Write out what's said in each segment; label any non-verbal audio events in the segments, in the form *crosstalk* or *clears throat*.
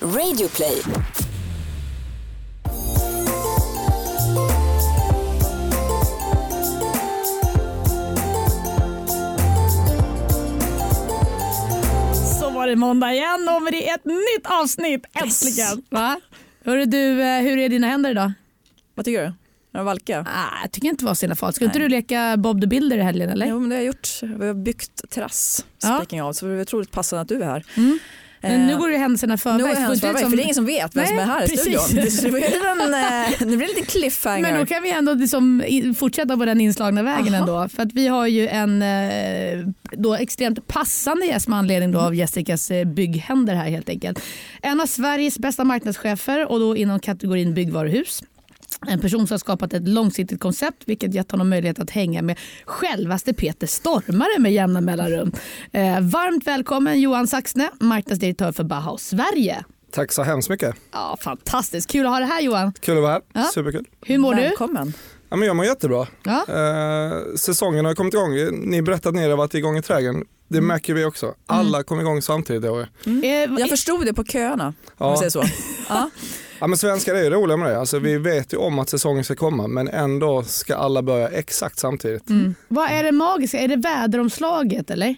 Radioplay. Så var det måndag igen och det är ett nytt avsnitt äntligen. Va? Hörru du, eh, hur är dina händer idag? Vad tycker du? Är de valka? Ah, jag tycker inte det var så illa farligt. Ska inte du leka Bob the Builder i helgen eller? Jo men det har jag gjort. Vi har byggt terrass. Ja. Speaking of, så det är otroligt passande att du är här. Mm. Men Eh, nu går det händelserna förväg. nu inte förväg, som- för det är ingen som vet vem som Nej, är här i precis. studion. Det blir en eh, *laughs* det blir en liten cliffhanger. Men då kan vi ändå liksom fortsätta på den inslagna vägen Aha. ändå. För att vi har ju en eh, då extremt passande gäst med anledning då av Jessicas eh, bygghänder här helt enkelt. En av Sveriges bästa marknadschefer och då inom kategorin byggvaruhus. En person som har skapat ett långsiktigt koncept vilket gett honom möjlighet att hänga med självaste Peter Stormare med jämna mellanrum. Eh, varmt välkommen Johan Saxne, marknadsdirektör för Bauhaus Sverige. Tack så hemskt mycket. Ja, fantastiskt, kul att ha dig här Johan. Kul att vara här. Ja. Superkul. Hur mår du? Välkommen. Ja, men jag mår jättebra. Ja. Eh, säsongen har kommit igång. Ni berättade att ni har varit igång i trädgården. Det Mm. märker vi också. Alla kom igång samtidigt år. Eh, Jag förstod det på köerna. Om man Ja. säger så. *laughs* Ja. Ja, men svenskar är ju roliga med det. Alltså, vi vet ju om att säsongen ska komma men ändå ska alla börja exakt samtidigt. Mm. Vad är det magiska? Är det väderomslaget eller?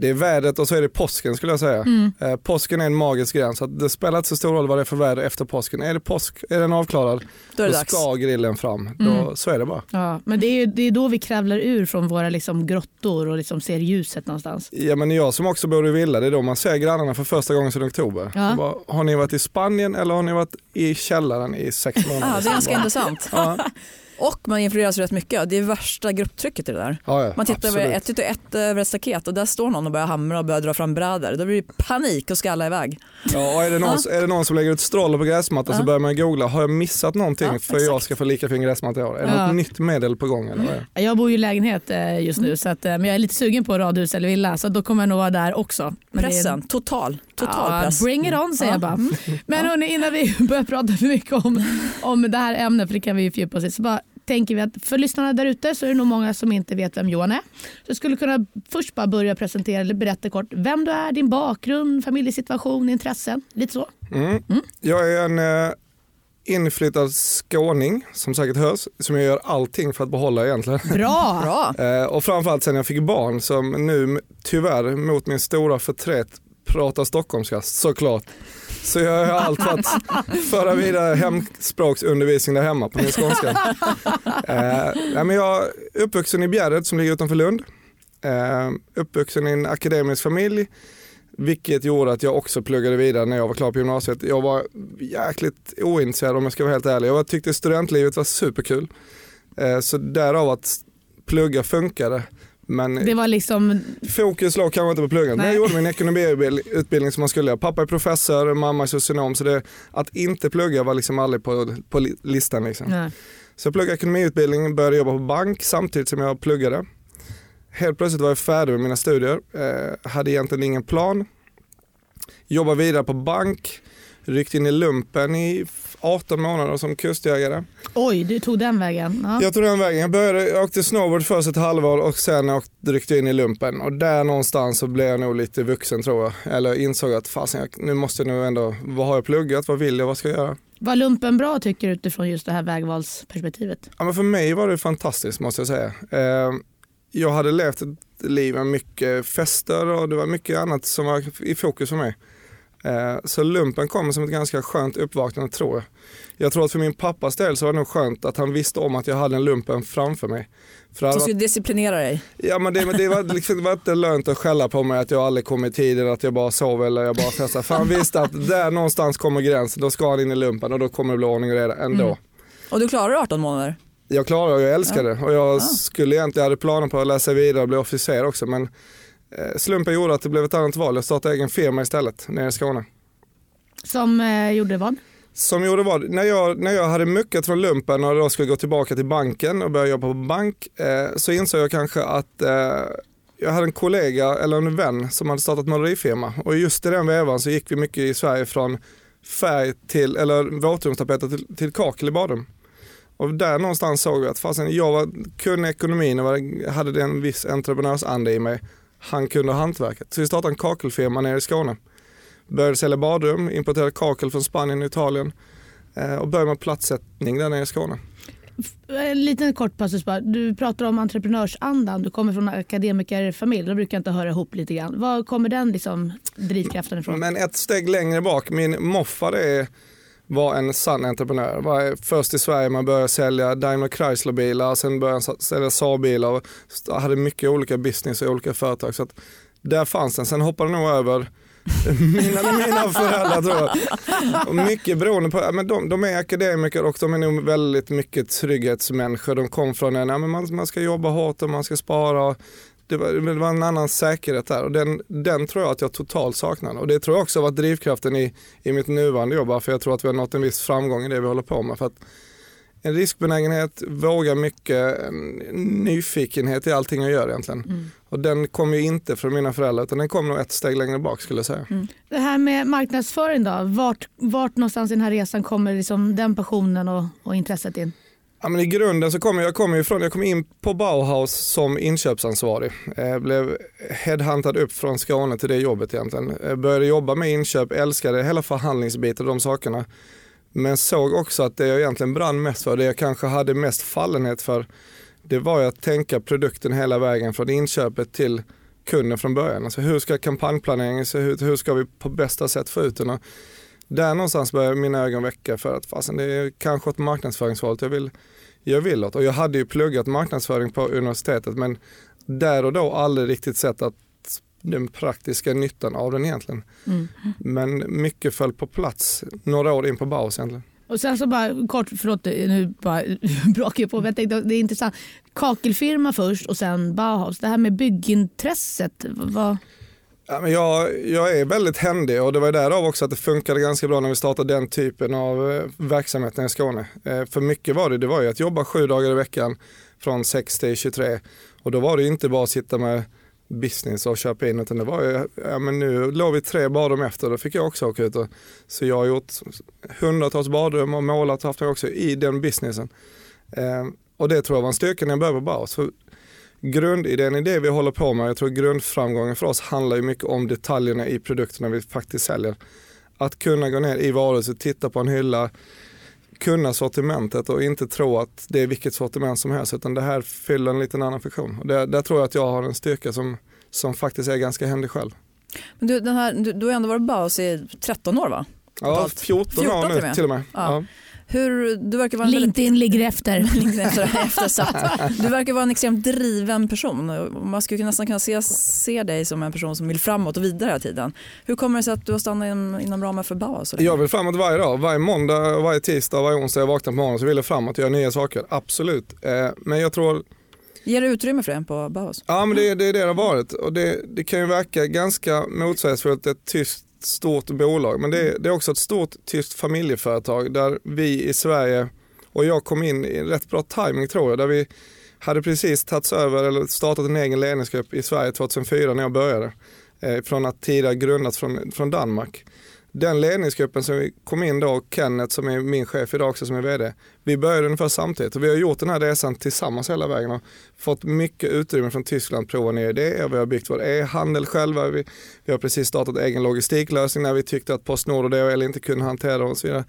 Det är vädret och så är det påsken skulle jag säga. Mm. Eh, påsken är en magisk gräns. Så det spelar inte så stor roll vad det är för väder efter påsken. Är det påsk, är den avklarad, Då då ska grillen fram. Då, Mm. Så är det bara. Ja, men det är, det är då vi kravlar ur från våra liksom grottor och liksom ser ljuset någonstans. Ja men jag som också bor i villa, det är då man ser grannarna för första gången sedan oktober. Ja. Bara, har ni varit i Spanien eller har ni varit i källaren i sex månader? *laughs* Ja, det är ganska intressant. Ja, *laughs* Och man influeras rätt mycket. Det är värsta grupptrycket i det där. ja, ja, Man tittar över ett, tittar ett över ett staket och där står någon och börjar hamra och börjar dra fram brädor. Då blir det panik och skalla iväg. Ja, och är, det någon, är det någon som lägger ut stroller på gräsmattan så Ja. bör man googla, har jag missat någonting Ja, för jag ska få lika fin gräsmatta i år? Är det Ja. något nytt medel på gång? Eller vad är det? Jag bor ju i lägenhet eh, just nu så att, eh, men jag är lite sugen på radhus eller villa så då kommer jag nog vara där också. Men det är- Pressen, total. Total Ja, press. bring it on säger jag Ja. Mm. bara. Men hörni, innan vi *laughs* börjar prata för mycket om, om det här ämnet, för det kan vi ju fördjupa oss i, så bara tänker vi att för lyssnarna där ute så är det nog många som inte vet vem Johan är. Så jag skulle kunna först bara börja presentera eller berätta kort vem du är, din bakgrund, familjesituation, intressen, lite så. Mm. Jag är en eh, inflyttad skåning som säkert hörs, som jag gör allting för att behålla egentligen. Bra! *laughs* Bra. Eh, och framförallt sen jag fick barn som nu tyvärr mot min stora förtret pratar stockholmska såklart. Så jag har allt för att föra vidare hemspråksundervisning där hemma på min skånska. *laughs* Eh, men jag är uppvuxen i Bjärred som ligger utanför Lund. Eh, uppvuxen i en akademisk familj. Vilket gjorde att jag också pluggade vidare när jag var klar på gymnasiet. Jag var jäkligt ointresserad om jag ska vara helt ärlig. Jag tyckte studentlivet var superkul. Eh, så därav att plugga funkade. Men Det var liksom, fokus låg kanske inte på pluggandet. Men jag gjorde min ekonomiutbildning som man skulle. Pappa är professor, mamma är socionom. Så det, att inte plugga var liksom aldrig på, på li- listan. Liksom. nej. Så jag pluggade ekonomiutbildning, började jobba på bank samtidigt som jag pluggade. Helt plötsligt var jag färdig med mina studier, eh, hade egentligen ingen plan. Jobbade vidare på bank, ryckte in i lumpen i 18 månader som kustjägare. oj du tog den vägen. Ja. Jag tog den vägen. Jag, började, jag åkte snowboard först ett halvår och sen åkte, ryckte jag in i lumpen. Och där någonstans så blev jag nog lite vuxen tror jag. Eller insåg att fasen, nu måste jag nu ändå, vad har jag pluggat, vad vill jag, vad ska jag göra? Var lumpen bra tycker du utifrån just det här vägvalsperspektivet? Ja, men för mig var det fantastiskt måste jag säga. Eh, jag hade levt ett liv med mycket fester och det var mycket annat som var i fokus för mig. Eh, så lumpen kom som ett ganska skönt uppvaknande tror jag. Jag tror att för min pappas del så var det nog skönt att han visste om att jag hade en lumpen framför mig. För Som varit- skulle disciplinera dig. Ja men det, men det, var, liksom, det var inte lönt att skälla på mig att jag aldrig kom i tid eller att jag bara sov eller jag bara festade. För han visste att där någonstans kommer gränsen, då ska han in i lumpen och då kommer det bli ordning och reda ändå. Mm. Och du klarar 18 månader. Jag klarade och jag älskade det och jag Ja. skulle egentligen, jag hade planer på att läsa vidare och bli officer också men slumpen gjorde att det blev ett annat val. Jag startade egen firma istället nere i Skåne. Som eh, gjorde vad? Som gjorde vad? När jag, när jag hade muckat från lumpen och då skulle gå tillbaka till banken och börja jobba på bank eh, så insåg jag kanske att eh, jag hade en kollega eller en vän som hade startat målerifirma och just i den vevan så gick vi mycket i Sverige från färg till, eller våtrumstapeter till, till kakel i badrum. Och där någonstans såg jag att fasen, jag var, kunde ekonomin och hade en viss entreprenörsanda i mig. Han kunde hantverket. Så vi startade en kakelfirma nere i Skåne. Började sälja badrum, importerade kakel från Spanien och Italien eh, och började med platssättning där nere i Skåne. En liten kort passus bara. Du pratar om entreprenörsandan. Du kommer från en akademikerfamilj. Då brukar jag inte höra ihop lite grann. Var kommer den liksom, drivkraften ifrån? Men ett steg längre bak. Min moffar är, var en sann entreprenör. Var först i Sverige man började sälja Daimler Chrysler-bilar. Sen började man sälja Saab-bilar. och Hade mycket olika business och olika företag. Så att där fanns den. Sen hoppade nog över *laughs* mina, mina föräldrar tror jag. Och mycket beroende på, men de, de, är akademiker och de är nog väldigt mycket trygghetsmänniskor. De kom från en, ja, men man, man ska jobba hårt och man ska spara. Det var, det var en annan säkerhet där och den, den tror jag att jag totalt saknar. Och det tror jag också har varit drivkraften i, i mitt nuvarande jobb. För jag tror att vi har nått en viss framgång i det vi håller på med. För att en riskbenägenhet, våga mycket, nyfikenhet i allting jag gör egentligen. Mm. Och den kom ju inte från mina föräldrar utan den kom nog ett steg längre bak skulle jag säga. Mm. Det här med marknadsföring då, vart, vart någonstans i den här resan kommer liksom den passionen och, och intresset in? Ja, men I grunden så kommer jag, kom ifrån, jag kom in på Bauhaus som inköpsansvarig. Jag blev headhuntad upp från Skåne till det jobbet egentligen. Jag började jobba med inköp, älskade hela förhandlingsbiten och de sakerna. Men såg också att det jag egentligen brann mest för, det jag kanske hade mest fallenhet för, det var ju att tänka produkten hela vägen från inköpet till kunden från början. Alltså hur ska kampanjplaneringen se ut? Hur ska vi på bästa sätt få ut den? Där någonstans började mina ögon väcka för att fasen, det är kanske ett marknadsföringsval jag vill, jag vill åt. Och jag hade ju pluggat marknadsföring på universitetet men där och då aldrig riktigt sett att den praktiska nyttan av den egentligen. Mm. Men mycket föll på plats några år in på Bauhaus egentligen. Och sen så bara kort, förlåt nu bara *laughs* brakar jag på, men jag tänkte det är intressant. Kakelfirma först och sen Bauhaus. Det här med byggintresset, vad? Jag, jag är väldigt händig och det var därav också att det funkade ganska bra när vi startade den typen av verksamhet verksamheten i Skåne. Eh, för mycket var det, det var ju att jobba sju dagar i veckan från 6 till 23 och då var det inte bara att sitta med business och köpa in utan det var ju, ja men nu låg vi tre badrum efter, då fick jag också åka ut. Och, så jag har gjort hundratals badrum och målat och haft det också i den businessen. Eh, och det tror jag var en styrka när jag började på Bauhaus. För grundidén i det vi håller på med, jag tror grundframgången för oss handlar ju mycket om detaljerna i produkterna vi faktiskt säljer. Att kunna gå ner i varuhuset, titta på en hylla, kunna sortimentet och inte tro att det är vilket sortiment som helst utan det här fyller en liten annan funktion. Och det, där tror jag att jag har en styrka som, som faktiskt är ganska händig själv. Men du, den här, du, du har ändå varit Baus i 13 år va? Ja, 14, 14 år nu till och med. Ja. Ja. Hur, du verkar vara LinkedIn väldigt... ligger efter. *laughs* Du verkar vara en extremt driven person. Man skulle nästan kunna se, se dig som en person som vill framåt och vidare hela tiden. Hur kommer det sig att du har stannat inom, inom ramen för Bauhaus? Jag vill framåt varje dag. Varje måndag, varje tisdag, varje onsdag jag vaknar på morgonen så vill jag framåt och göra nya saker. Absolut. Eh, men jag tror Ger det utrymme för det på Bauhaus? Ja, men det, det är det det har varit. Och det, det kan ju verka ganska motsägelsefullt ett tyst stort bolag men det är, det är också ett stort tyskt familjeföretag där vi i Sverige och jag kom in i rätt bra timing tror jag där vi hade precis tagits över eller startat en egen ledningsgrupp i Sverige 2004 när jag började. Eh, från att tidigare grundats från, från Danmark den ledningsgruppen som vi kom in då, Kenneth som är min chef idag också som är vd, vi började ungefär samtidigt. Och vi har gjort den här resan tillsammans hela vägen och fått mycket utrymme från Tyskland, prova nya idéer, vi har byggt vår e-handel själva, vi, vi har precis startat egen logistiklösning när vi tyckte att Postnord och DHL inte kunde hantera det och så vidare.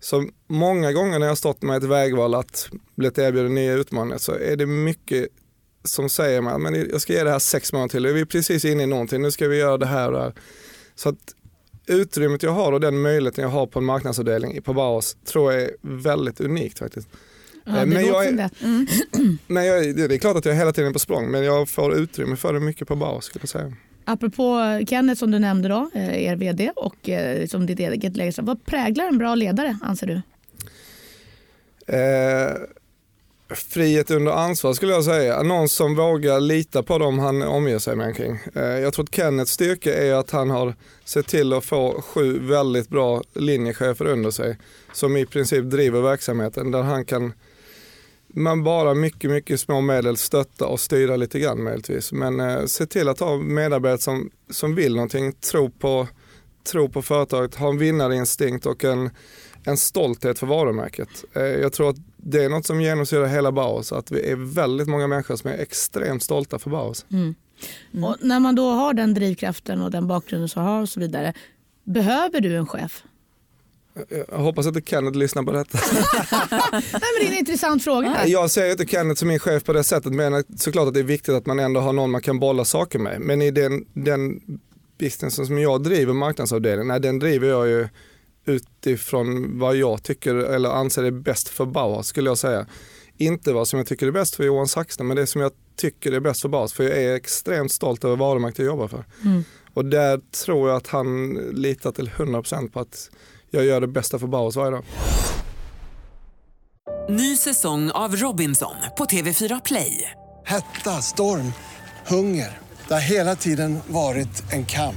Så många gånger när jag stått med ett vägval att bli erbjuden nya utmaningar så är det mycket som säger mig att jag ska ge det här sex månader till, vi är precis inne i någonting, nu ska vi göra det här och det här. Så att utrymmet jag har och den möjligheten jag har på en marknadsavdelning på Bauhaus tror jag är väldigt unikt faktiskt. Ja, eh, *clears throat* men jag är, det. Mm. men jag, det är klart att jag hela tiden är på språng men jag får utrymme för det mycket på Bauhaus skulle jag säga. Apropå Kenneth som du nämnde då, eh, er vd och eh, som ditt eget läge. Vad präglar en bra ledare anser du? Eh, frihet under ansvar skulle jag säga. Någon som vågar lita på dem han omger sig med kring. Eh, jag tror att Kennets styrka är att han har sett till att få sju väldigt bra linjechefer under sig som i princip driver verksamheten där han kan man bara mycket, mycket små medel stötta och styra lite grann möjligtvis. Men eh, se till att ha medarbetare som, som vill någonting, tro på, tro på företaget, ha en vinnarinstinkt och en, en stolthet för varumärket. Eh, jag tror att det är något som genomsyrar hela Bauhaus, att vi är väldigt många människor som är extremt stolta för Bauhaus. Mm. Mm. Och när man då har den drivkraften och den bakgrunden så har och så vidare, Behöver du en chef? Jag hoppas att Kenneth lyssnar på detta. *laughs* Nej, men det är en intressant fråga. Jag ser inte Kenneth som min chef på det sättet men såklart att det är viktigt att man ändå har någon man kan bolla saker med. Men i den, den businessen som jag driver, marknadsavdelningen, den driver jag ju utifrån vad jag tycker eller anser är bäst för Bauer skulle jag säga. Inte vad som jag tycker är bäst för Johan Saxne men det som jag tycker är bäst för Bauer. För jag är extremt stolt över varumärket jag jobbar för. Mm. Och där tror jag att han litar till 100% på att jag gör det bästa för Bauers varje dag. Ny säsong av Robinson på TV4 Play. Hetta, storm, hunger. Det har hela tiden varit en kamp.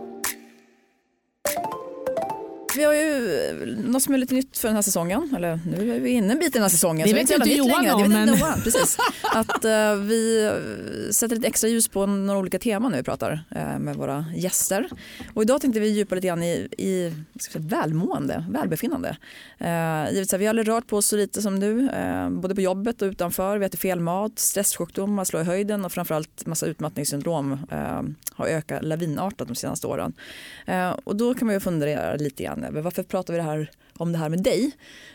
Vi har ju eh, något som är lite nytt för den här säsongen. Eller nu är vi inne en bit i den här säsongen. Det så vet är inte Johan om, längre. Det vet men- Johan, precis. *laughs* Att eh, vi eh, sätter lite extra ljus på några olika teman när vi pratar eh, med våra gäster. Och idag tänkte vi djupa lite grann i, i säga, välmående, välbefinnande. Uh, givet så här, vi har aldrig rört på oss så lite som nu, eh, både på jobbet och utanför. Vi äter fel mat, stresssjukdomar slår i höjden och framförallt massa utmattningssyndrom har ökat lavinartat de senaste åren. Och då kan man ju fundera lite grann över varför pratar vi det här, om det här med dig?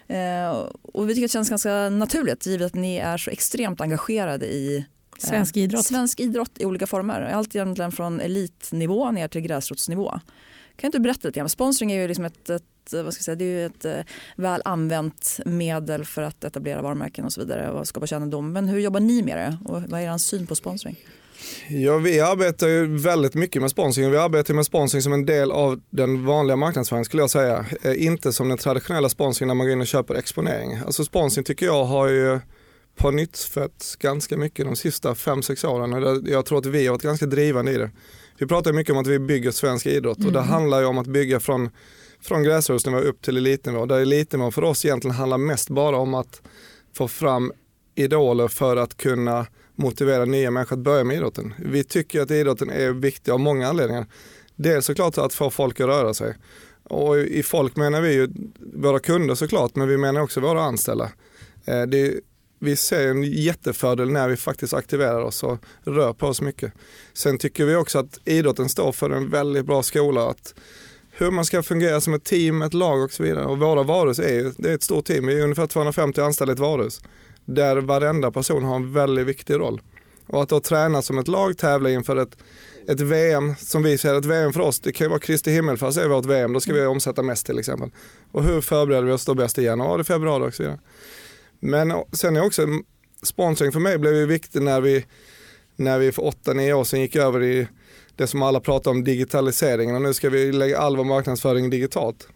Eh, och vi tycker att det känns ganska naturligt givet att ni är så extremt engagerade i eh, Svensk idrott. Svensk idrott i olika former. Allt egentligen från elitnivå ner till gräsrotsnivå. Kan inte du berätta lite grann? Sponsring är ju liksom ett, ett, vad ska jag säga, det är ett eh, väl använt medel för att etablera varumärken och så vidare och skapa kännedom. Men hur jobbar ni med det och vad är er syn på sponsring? Ja, vi arbetar ju väldigt mycket med sponsring. Vi arbetar med sponsring som en del av den vanliga marknadsföringen skulle jag säga. Eh, Inte som den traditionella sponsringen när man går in och köper exponering. Alltså sponsring tycker jag har ju på nytt ganska mycket de sista 5-6 åren. Jag tror att vi har varit ganska drivande i det. Vi pratar mycket om att vi bygger svensk idrott och det handlar ju om att bygga från, från gräsrotsnivå upp till elitnivå. Där elitnivå för oss egentligen handlar mest bara om att få fram idoler för att kunna motivera nya människor att börja med idrotten. Vi tycker att idrotten är viktig av många anledningar. Dels såklart att få folk att röra sig. Och i folk menar vi ju våra kunder såklart, men vi menar också våra anställda. Eh, det, vi ser en jättefördel när vi faktiskt aktiverar oss och rör på oss mycket. Sen tycker vi också att idrotten står för en väldigt bra skola. Att hur man ska fungera som ett team, ett lag och så vidare. Och våra varuhus är ju det är ett stort team, vi är ungefär 250 anställda i ett varuhus. Där varenda person har en väldigt viktig roll. Och att då träna som ett lag, tävla inför ett, ett VM, som vi ser ett VM för oss, det kan ju vara Kristi himmelfärd är vårt VM, då ska vi omsätta mest till exempel. Och hur förbereder vi oss då bäst i januari, februari och så vidare. Men sen är också sponsring för mig blev ju viktig när vi, när vi för 8-9 år sedan gick över i det som alla pratar om digitaliseringen och nu ska vi lägga all vår marknadsföring digitalt.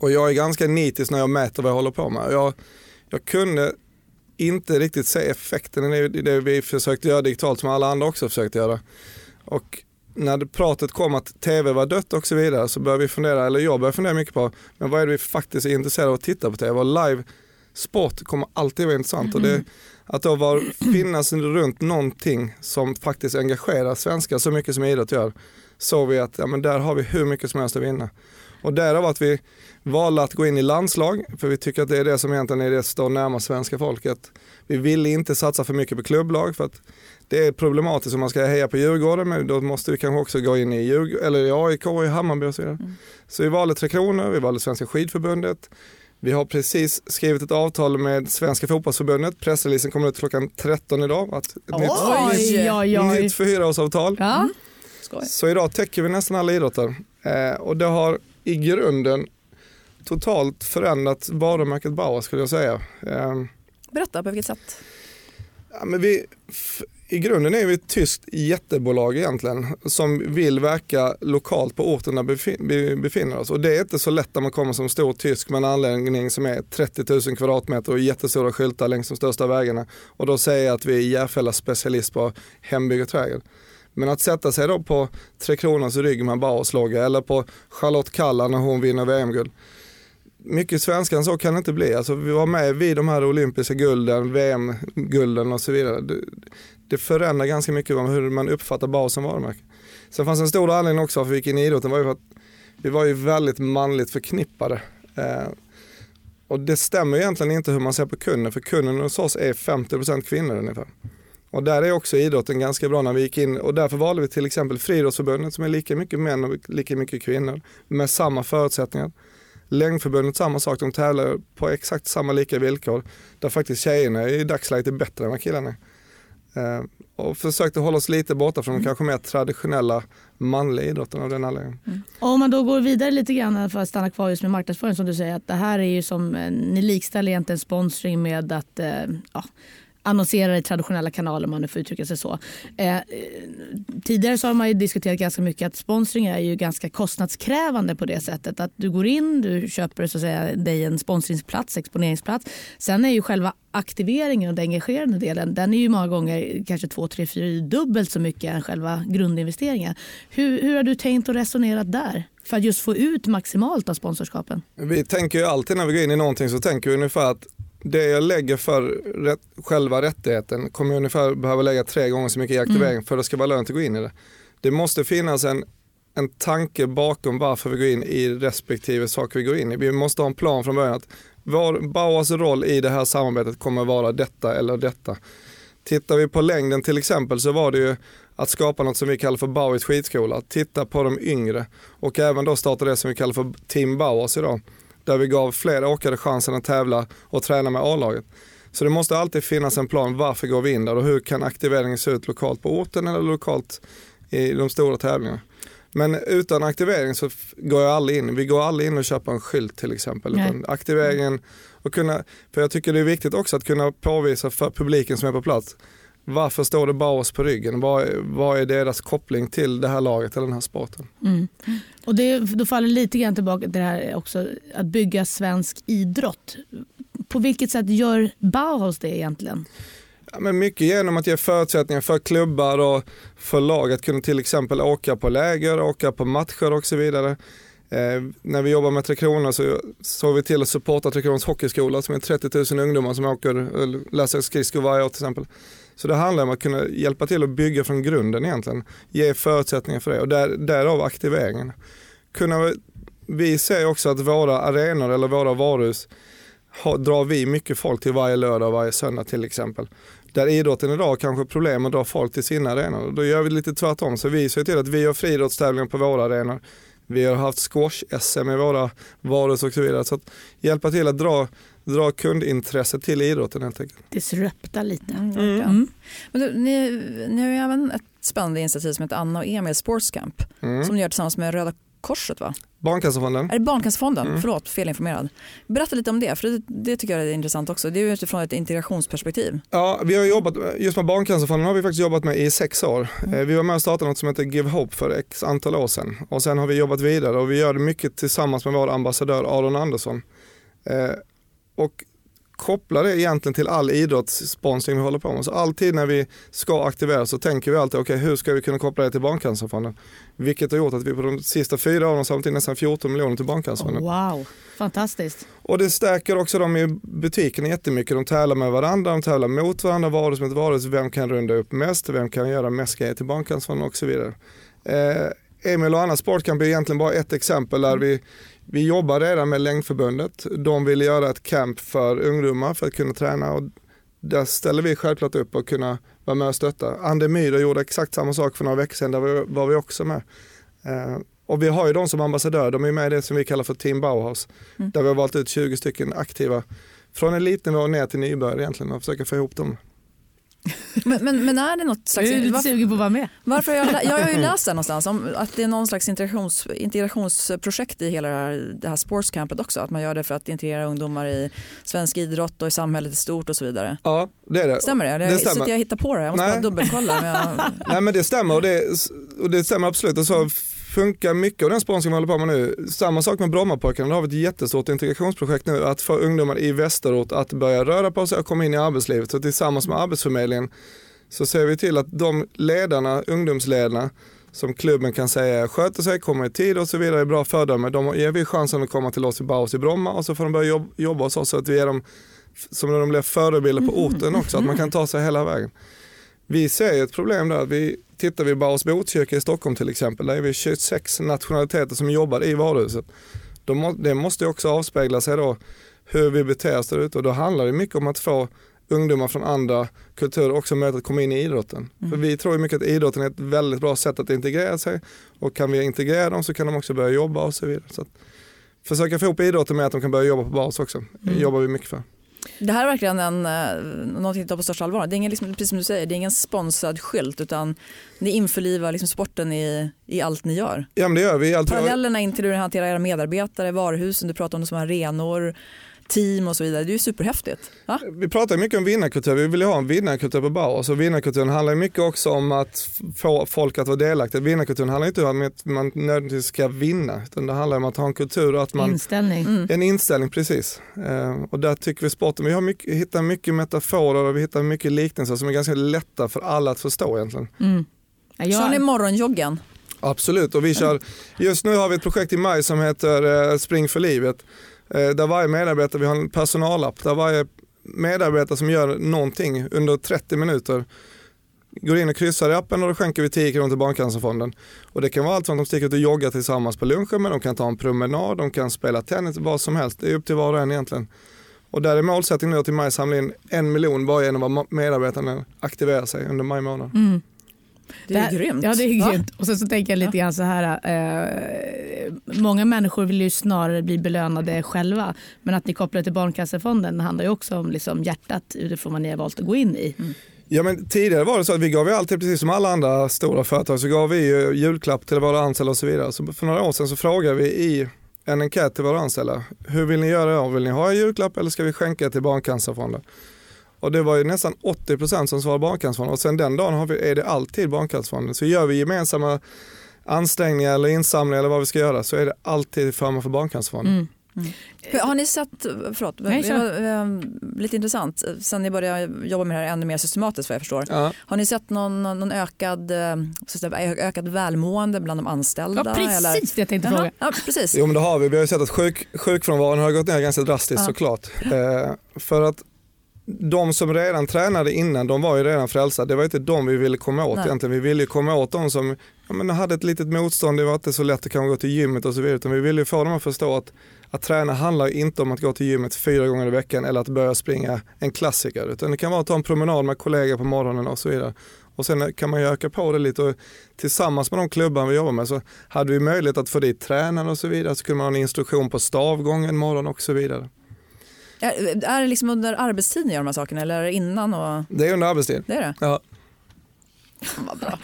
Och jag är ganska nitisk när jag mäter vad jag håller på med. Jag, jag kunde inte riktigt se effekten i det- vi försökte göra digitalt som alla andra också försökte göra. Och när det pratet kom att tv var dött och så vidare så började vi fundera, eller jag började fundera mycket på, men vad är det vi faktiskt är intresserade av att titta på tv? Och live sport kommer alltid vara intressant. Och det, att då var, finnas runt någonting som faktiskt engagerar svenskar så mycket som idrott gör, såg vi att ja, men där har vi hur mycket som helst att vinna. Och därav att vi valde att gå in i landslag, för vi tycker att det är det som egentligen är det som står närmast svenska folket. Vi ville inte satsa för mycket på klubblag för att det är problematiskt om man ska heja på Djurgården, men då måste vi kanske också gå in i, Djurg- eller i AIK, i Hammarby och så vidare. Så vi valde Tre Kronor, vi valde Svenska skidförbundet, vi har precis skrivit ett avtal med Svenska fotbollsförbundet. Pressreleasen kommer ut klockan 13 idag. Att ett nytt, Oj, oj, oj. nytt fyraårsavtal. Ja. Skoj. Så idag täcker vi nästan alla idrotter. Eh, och det har i grunden totalt förändrat varumärket Bauer skulle jag säga. Eh, Berätta, på vilket sätt? Ja, men vi, I grunden är vi ett tyskt jättebolag egentligen som vill verka lokalt på orten där vi befinner oss. Och det är inte så lätt när man kommer som stor tysk med en anläggning som är 30 000 kvadratmeter och jättestora skyltar längs de största vägarna. Och då säger jag att vi är Järfälla specialist på hembygg och trädgård. Men att sätta sig då på Tre Kronors rygg med Bauerslogga eller på Charlotte Kalla när hon vinner VM-guld mycket svenskare än så kan det inte bli. Alltså, vi var med vid de här olympiska gulden, VM-gulden och så vidare. Det, det förändrar ganska mycket om hur man uppfattar Bauer som varumärke. Sen fanns en stor anledning också varför vi gick in i idrotten var ju för att vi var ju väldigt manligt förknippade. Eh, och det stämmer egentligen inte hur man ser på kunden, för kunden hos oss är 50% kvinnor ungefär. Och där är också idrotten ganska bra när vi gick in och därför valde vi till exempel Friidrottsförbundet som är lika mycket män och lika mycket kvinnor med samma förutsättningar. Längdförbundet samma sak, de tävlar på exakt samma lika villkor. Där faktiskt tjejerna i dagsläget är bättre än vad killarna är. Eh, och försökte hålla oss lite borta från de kanske mer traditionella manliga idrotten av den anledningen. Och Om man då går vidare lite grann för att stanna kvar just med marknadsföring som du säger att det här är ju som, eh, ni likställer egentligen sponsring med att eh, ja, annonserar i traditionella kanaler om man nu får uttrycka sig så. Eh, eh, tidigare så har man ju diskuterat ganska mycket att sponsring är ju ganska kostnadskrävande på det sättet att du går in, du köper så att säga, dig en sponsringsplats, exponeringsplats. Sen är ju själva aktiveringen och den engagerande delen den är ju många gånger kanske två, tre, fyra dubbelt så mycket än själva grundinvesteringen. Hur, hur har du tänkt och resonerat där? För att just få ut maximalt av sponsorskapen? Vi tänker ju alltid när vi går in i någonting så tänker vi ungefär att det jag lägger för rätt, själva rättigheten kommer jag ungefär behöva lägga tre gånger så mycket i aktivering för att det ska vara lönt att gå in i det. Det måste finnas en, en tanke bakom varför vi går in i respektive sak vi går in i. Vi måste ha en plan från början att vår, Bauers roll i det här samarbetet kommer vara detta eller detta. Tittar vi på längden till exempel så var det ju att skapa något som vi kallar för Bauers skidskola, titta på de yngre och även då starta det som vi kallar för Team Bauers idag där vi gav fler åkare chansen att tävla och träna med A-laget. Så det måste alltid finnas en plan, varför går vi in där och hur kan aktiveringen se ut lokalt på orten eller lokalt i de stora tävlingarna. Men utan aktivering så går jag aldrig in. Vi går aldrig in och köper en skylt till exempel. Utan aktiveringen och kunna, för jag tycker det är viktigt också att kunna påvisa för publiken som är på plats varför står det Bauers på ryggen? Vad är, vad är deras koppling till det här laget eller den här sporten? Mm. Och det, då faller lite grann tillbaka till det här också att bygga svensk idrott. På vilket sätt gör Bauhaus det egentligen? Ja, men mycket genom att ge förutsättningar för klubbar och för lag att kunna till exempel åka på läger, åka på matcher och så vidare. Eh, när vi jobbar med Tre Kronor så såg vi till att supporta Tre Kronors hockeyskola som är 30 000 ungdomar som åker, eller läser skridskor varje år till exempel. Så det handlar om att kunna hjälpa till att bygga från grunden egentligen. Ge förutsättningar för det och där, därav aktiveringen. Kunna, vi ser också att våra arenor eller våra varuhus har, drar vi mycket folk till varje lördag och varje söndag till exempel. Där idrotten idag kanske har problem att dra folk till sina arenor. Då gör vi lite tvärtom. Så vi ser till att vi har friidrottstävlingar på våra arenor. Vi har haft squash-SM i våra varuhus och så vidare. Så att hjälpa till att dra, dra kundintresse till idrotten helt enkelt. Disrupta lite. Mm, verkligen. Men du, ni, ni har ju även ett spännande initiativ som heter Anna och Emil Sports Camp Mm. som ni gör tillsammans med Röda Korset va? Barncancerfonden. Är det Barncancerfonden? Mm. Förlåt, felinformerad. Berätta lite om det, för det, det tycker jag är intressant också. Det är ju utifrån ett integrationsperspektiv. Ja, vi har jobbat, just med Barncancerfonden har vi faktiskt jobbat med i sex år. Eh, Vi var med och startade något som heter Give Hope för x antal år sedan. Och sen har vi jobbat vidare och vi gör det mycket tillsammans med vår ambassadör Aron Andersson. Och kopplar det egentligen till all idrottssponsring vi håller på med. Så alltid när vi ska aktivera så tänker vi alltid, okej hur ska vi kunna koppla det till Barncancerfonden? Vilket har gjort att vi på de sista fyra åren har samlat in nästan 14 miljoner till Barncancerfonden. Wow, fantastiskt. Och det stärker också dem i butikerna jättemycket. De tävlar med varandra, de tävlar mot varandra, varus mot varus. Vem kan runda upp mest? Vem kan göra mest grejer till Barncancerfonden och så vidare. Eh, Emil och Anna Sportcamp är egentligen bara ett exempel där vi, vi jobbar redan med Längdförbundet. De vill göra ett camp för ungdomar för att kunna träna och där ställer vi självklart upp och kunna vara med och stötta. Ande Myhre gjorde exakt samma sak för några veckor sedan, där var vi också med. Eh, och vi har ju de som ambassadör, de är med i det som vi kallar för Team Bauhaus. Mm. Där vi har valt ut 20 stycken aktiva från elitnivå ner till nybörjare egentligen och försöka få ihop dem. *laughs* Men, men, men är det något Jag slags... är lite sugen på att vara med. varför jag, jag har ju läst det någonstans om att det är någon slags integrations, integrationsprojekt i hela det här, det här sportscampet också. Att man gör det för att integrera ungdomar i svensk idrott och i samhället i stort och så vidare. Ja, det är det. Stämmer det? Eller Det stämmer. sitter jag hittar på det? Jag måste Nej. bara dubbelkolla. Men jag, *laughs* Nej men det stämmer och det, och det stämmer absolut. Och så funkar mycket av den sponsring vi håller på med nu. Samma sak med Brommapojkarna, där har vi ett jättestort integrationsprojekt nu att få ungdomar i västerort att börja röra på sig och komma in i arbetslivet. Så tillsammans med Arbetsförmedlingen så ser vi till att de ledarna, ungdomsledarna som klubben kan säga sköter sig, kommer i tid och så vidare, är bra föredöme. De ger vi chansen att komma till oss i Baus i Bromma och så får de börja jobb, jobba hos oss så att vi är dem som när de blir förebilder på orten också, att man kan ta sig hela vägen. Vi ser ett problem där. Vi tittar vi Baus Botkyrka i Stockholm till exempel, där är vi 26 nationaliteter som jobbar i varuhuset. De det måste ju också avspegla sig då hur vi beter oss där ute och då handlar det mycket om att få ungdomar från andra kulturer också möjlighet att komma in i idrotten. För vi tror mycket att idrotten är ett väldigt bra sätt att integrera sig och kan vi integrera dem så kan de också börja jobba och så vidare. Så att försöka få ihop idrotten med att de kan börja jobba på bas också. Det jobbar vi mycket för. Det här är verkligen en, eh, någonting att ta på största allvar. Det är ingen, liksom, precis som du säger, det är ingen sponsrad skylt utan ni införlivar liksom sporten i, i allt ni gör. Ja men det gör vi. Allt Parallellerna in till hur ni hanterar era medarbetare, varuhusen, du pratar om det som arenor, team och så vidare. Det är ju superhäftigt. Va? Vi pratar mycket om vinnarkultur, vi vill ju ha en vinnarkultur på Bauhaus och vinnarkulturen handlar ju mycket också om att få folk att vara delaktiga. Vinnarkulturen handlar inte om att man nödvändigtvis ska vinna utan det handlar om att ha en kultur och att man Inställning. En inställning, precis. Eh, och där tycker vi sporten, vi har mycket, hittar mycket metaforer och vi hittar mycket liknelser som är ganska lätta för alla att förstå egentligen. Mm. Ja, Kör ni jag, morgonjoggen? Absolut, och vi kör, just nu har vi ett projekt i maj som heter eh, Spring för livet. Eh, där varje medarbetare, vi har en personalapp, där varje medarbetare som gör någonting under 30 minuter går in och kryssar i appen och då skänker vi 10 kronor till Barncancerfonden. Och det kan vara allt från att de sticker ut och joggar tillsammans på lunchen, men de kan ta en promenad, de kan spela tennis, vad som helst. Det är upp till var och en egentligen. Och där är målsättningen nu att i maj samla in en miljon bara genom att medarbetarna aktiverar sig under maj månad. mm. Det är här- grymt. Ja, det är grymt. Och sen så tänker jag lite grann så här. Eh, många människor vill ju snarare bli belönade själva. Men att ni kopplar till Barncancerfonden handlar ju också om liksom hjärtat utifrån vad ni har valt att gå in i. Ja, men tidigare var det så att vi gav ju alltid, precis som alla andra stora företag, så gav vi ju julklapp till våra anställda och så vidare. Så för några år sedan så frågade vi i en enkät till våra anställda, hur vill ni göra? Vill ni ha en julklapp eller ska vi skänka till Barncancerfonden? Och det var ju nästan 80% som svarade Barncancerfonden och sen den dagen har vi, är det alltid Barncancerfonden. Så gör vi gemensamma ansträngningar eller insamlingar eller vad vi ska göra så är det alltid förmån för Barncancerfonden. Mm. Hur- Har ni sett, förlåt, Nej, det var, eh, lite intressant, sen ni började jobba med det här ännu mer systematiskt vad jag förstår. Ja. Har ni sett någon, någon ökad, eh, säga, ökad välmående bland de anställda? Ja, precis eller? det jag tänkte fråga. Ja, precis. Jo men det har vi. Vi har ju sett att sjuk, sjukfrånvaron har gått ner ganska drastiskt Ja. såklart. Eh, för att de som redan tränade innan, de var ju redan frälsta. Det var inte de vi ville komma åt Nej. egentligen. Vi ville ju komma åt de som ja, men hade ett litet motstånd, det var inte så lätt att kanske gå till gymmet och så vidare. Utan vi ville ju få dem att förstå att, att träna handlar inte om att gå till gymmet fyra gånger i veckan eller att börja springa en klassiker. Utan det kan vara att ta en promenad med kollegor på morgonen och så vidare. Och sen kan man ju öka på det lite och tillsammans med de klubbar vi jobbar med så hade vi möjlighet att få dit tränare och så vidare. Så kunde man ha en instruktion på stavgång en morgon och så vidare. Är, är det liksom under arbetstid ni gör de här sakerna eller är det innan? Och, Det är under arbetstid. det är det? Ja. Vad bra.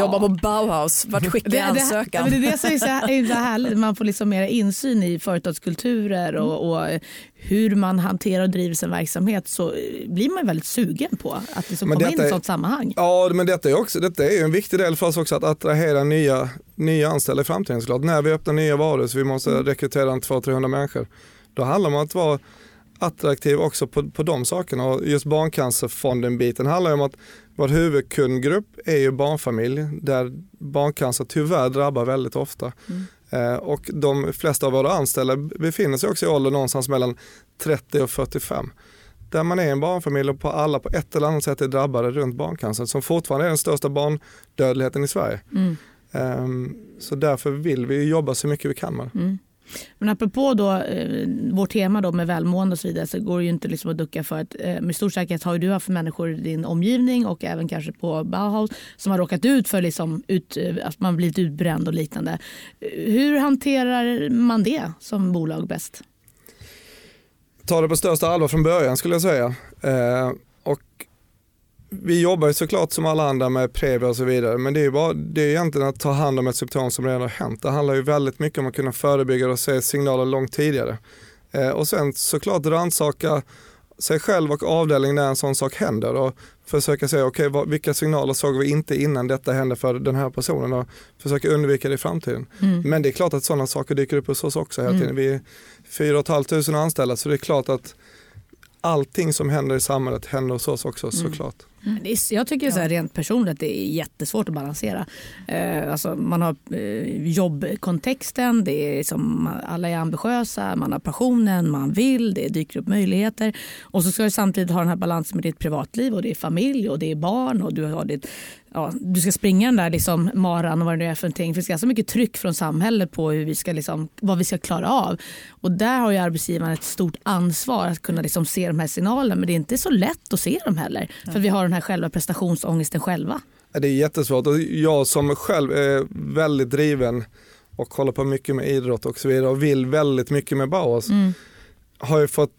Jobba på Bauhaus, vart skickar Det, jag det, ansökan? men det är det som är så, här, är så härligt. Man får liksom mer insyn i företagskulturer och, och hur man hanterar och driver sin verksamhet så blir man väldigt sugen på att liksom Men komma in i ett sånt sammanhang. Ja, men detta är, också, detta är en viktig del för oss också att attrahera nya, nya anställda i framtiden såklart. När vi öppnar nya varuhus, vi måste rekrytera en 200-300 människor. Då handlar det om att vara attraktiv också på, på de sakerna. Och just Barncancerfonden-biten handlar ju om att vår huvudkundgrupp är ju barnfamilj där barncancer tyvärr drabbar väldigt ofta. Eh, och de flesta av våra anställda befinner sig också i ålder någonstans mellan 30 och 45. Där man är en barnfamilj och på alla på ett eller annat sätt är drabbade runt barncancer som fortfarande är den största barndödligheten i Sverige. Mm. Ehm, så därför vill vi jobba så mycket vi kan med det. Mm. Men apropå då, eh, vårt tema då med välmående och så vidare så går det ju inte liksom att ducka för att eh, med stor säkerhet har ju du haft människor i din omgivning och även kanske på Bauhaus som har råkat ut för liksom ut, eh, att man blivit utbränd och liknande. Hur hanterar man det som bolag bäst? Ta det på största allvar från början skulle jag säga. Eh, och vi jobbar såklart som alla andra med Previa och så vidare men det är ju bara, det är egentligen att ta hand om ett symptom som redan har hänt. Det handlar ju väldigt mycket om att kunna förebygga och se signaler långt tidigare. Eh, och sen såklart rannsaka sig själv och avdelning när en sån sak händer och försöka se okay, vad, vilka signaler såg vi inte innan detta hände för den här personen och försöka undvika det i framtiden. Mm. Men det är klart att sådana saker dyker upp hos oss också hela Mm. tiden. Vi är 4 500 anställda så det är klart att allting som händer i samhället händer hos oss också Mm. såklart. Är, jag tycker så här, rent personligt det är jättesvårt att balansera. Eh, alltså man har eh, jobbkontexten, det är som, alla är ambitiösa, man har passionen, man vill, det dyker upp möjligheter. Och så ska du samtidigt ha den här balansen med ditt privatliv och det är familj och det är barn och du har ditt Ja, du ska springa den där liksom maran och vad det nu är för någonting. För det är ganska mycket tryck från samhället på hur vi ska liksom, vad vi ska klara av. Och där har ju arbetsgivaren ett stort ansvar att kunna liksom se de här signalerna. Men det är inte så lätt att se dem heller. För vi har den här själva prestationsångesten själva. Det är jättesvårt och jag som själv är väldigt driven och håller på mycket med idrott och så vidare och vill väldigt mycket med Bauhaus Mm. har ju fått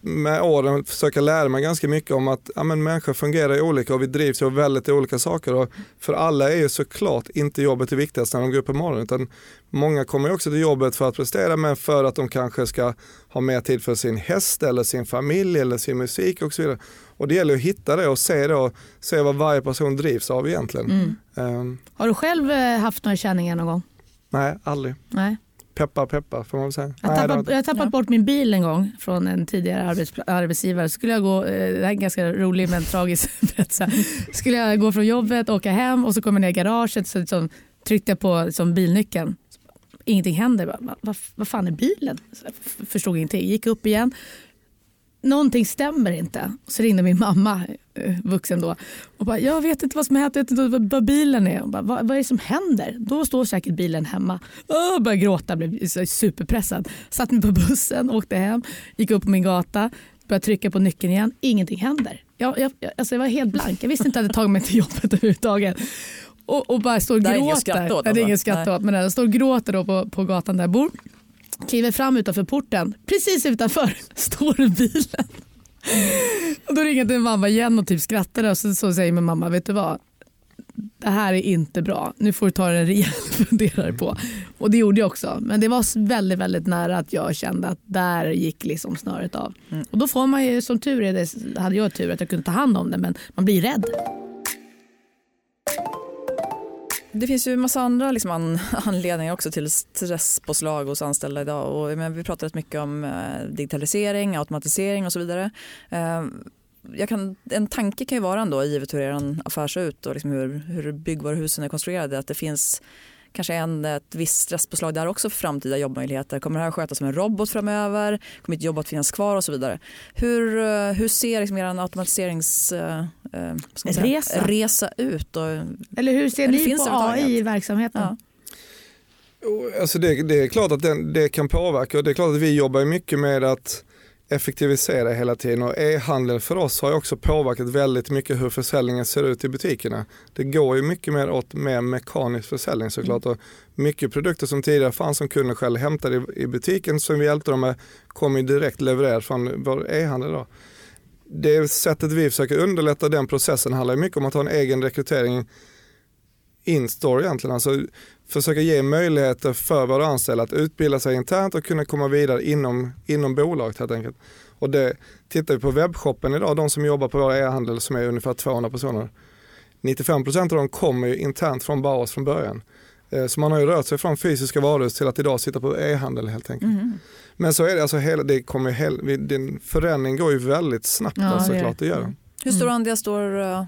med åren försöka lära mig ganska mycket om att ja, men människor fungerar olika och vi drivs av väldigt olika saker. Och för alla är ju såklart inte jobbet det viktigaste när de går upp på morgonen utan många kommer också till jobbet för att prestera men för att de kanske ska ha mer tid för sin häst eller sin familj eller sin musik och så vidare. Och det gäller att hitta det och se, det och se vad varje person drivs av egentligen. Mm. Ehm, Har du själv eh, haft några känningar någon gång? nej, aldrig. Nej. Peppa peppa får man väl säga. Jag nej, har tappat, jag har tappat bort min bil en gång från en tidigare arbets, arbetsgivare. Skulle jag gå, eh, det här är en ganska rolig men tragisk *laughs* berättelse. Skulle jag gå från jobbet, åka hem och så kommer jag ner i garaget så liksom, tryckte jag på liksom, bilnyckeln. Ingenting händer. Vad va, va, fan är bilen? Så jag förstod ingenting. Gick upp igen. Någonting stämmer inte. Så ringde min mamma, eh, vuxen då, och bara, jag vet inte vad som hänt, jag vet inte vad- bilen är. Och bara, vad, vad är det som händer? Då står säkert bilen hemma. Jag började gråta, blev superpressad. Satt mig på bussen, åkte hem, gick upp på min gata, började trycka på nyckeln igen. Ingenting händer. Jag, jag, alltså jag var helt blank. Jag visste inte att jag hade tagit mig till jobbet *laughs* överhuvudtaget. Och, och bara står och Det här är inget gråter. skratt åt, Nej, det är alltså. skratt åt. Men jag står och gråter då på, på gatan där jag bor. Kliver fram utanför porten. Precis utanför *laughs* står bilen. Och då ringer jag till mamma igen och typ skrattar och så, så säger min mamma, vet du vad? Det här är inte bra. Nu får du ta en rejäl *laughs* funderare på. Och det gjorde jag också. Men det var väldigt, väldigt nära att jag kände att där gick liksom snöret av. Mm. Och då får man ju, som tur är, det hade jag tur att jag kunde ta hand om det, men man blir rädd. Det finns ju en massa andra liksom an, *laughs* anledningar också till stresspåslag hos anställda idag. Och, men vi pratar rätt mycket om eh, digitalisering, automatisering och så vidare. Eh, jag kan, en tanke kan ju vara ändå, givet hur er affär ser ut och liksom hur, hur byggvaruhusen är konstruerade, att det finns kanske en, ett visst stresspåslag där också för framtida jobbmöjligheter. Kommer det här skötas som en robot framöver? Kommer ett jobb att finnas kvar och så vidare? Hur, eh, hur ser liksom er automatiserings... eh, eh, Resa. ut? Och, Eller hur ser Eller ni finns på det? AI i verksamheten? Ja. Alltså det, det är klart att den, det kan påverka och det är klart att vi jobbar mycket med att effektivisera hela tiden och e-handeln för oss har ju också påverkat väldigt mycket hur försäljningen ser ut i butikerna. Det går ju mycket mer åt mer mekanisk försäljning såklart och mycket produkter som tidigare fanns som kunden själv hämtade i, butiken som vi hjälpte dem med kommer direkt levererat från vår e-handel då. Det sättet vi försöker underlätta den processen handlar ju mycket om att ha en egen rekrytering in-store egentligen. Alltså försöka ge möjligheter för våra anställda att utbilda sig internt och kunna komma vidare inom, inom bolaget helt enkelt. Och det, tittar vi på webbshoppen idag, de som jobbar på vår e-handel som är ungefär 200 personer. 95% av dem kommer ju internt från Bauhaus från början. Eh, Så man har ju rört sig från fysiska varuhus till att idag sitta på e-handel helt enkelt. Mhm. Men så är det, alltså hela, det kommer ju hel, din förändring går ju väldigt snabbt Ja, alltså, det gör klart det gör den. Hur stor andel står uh,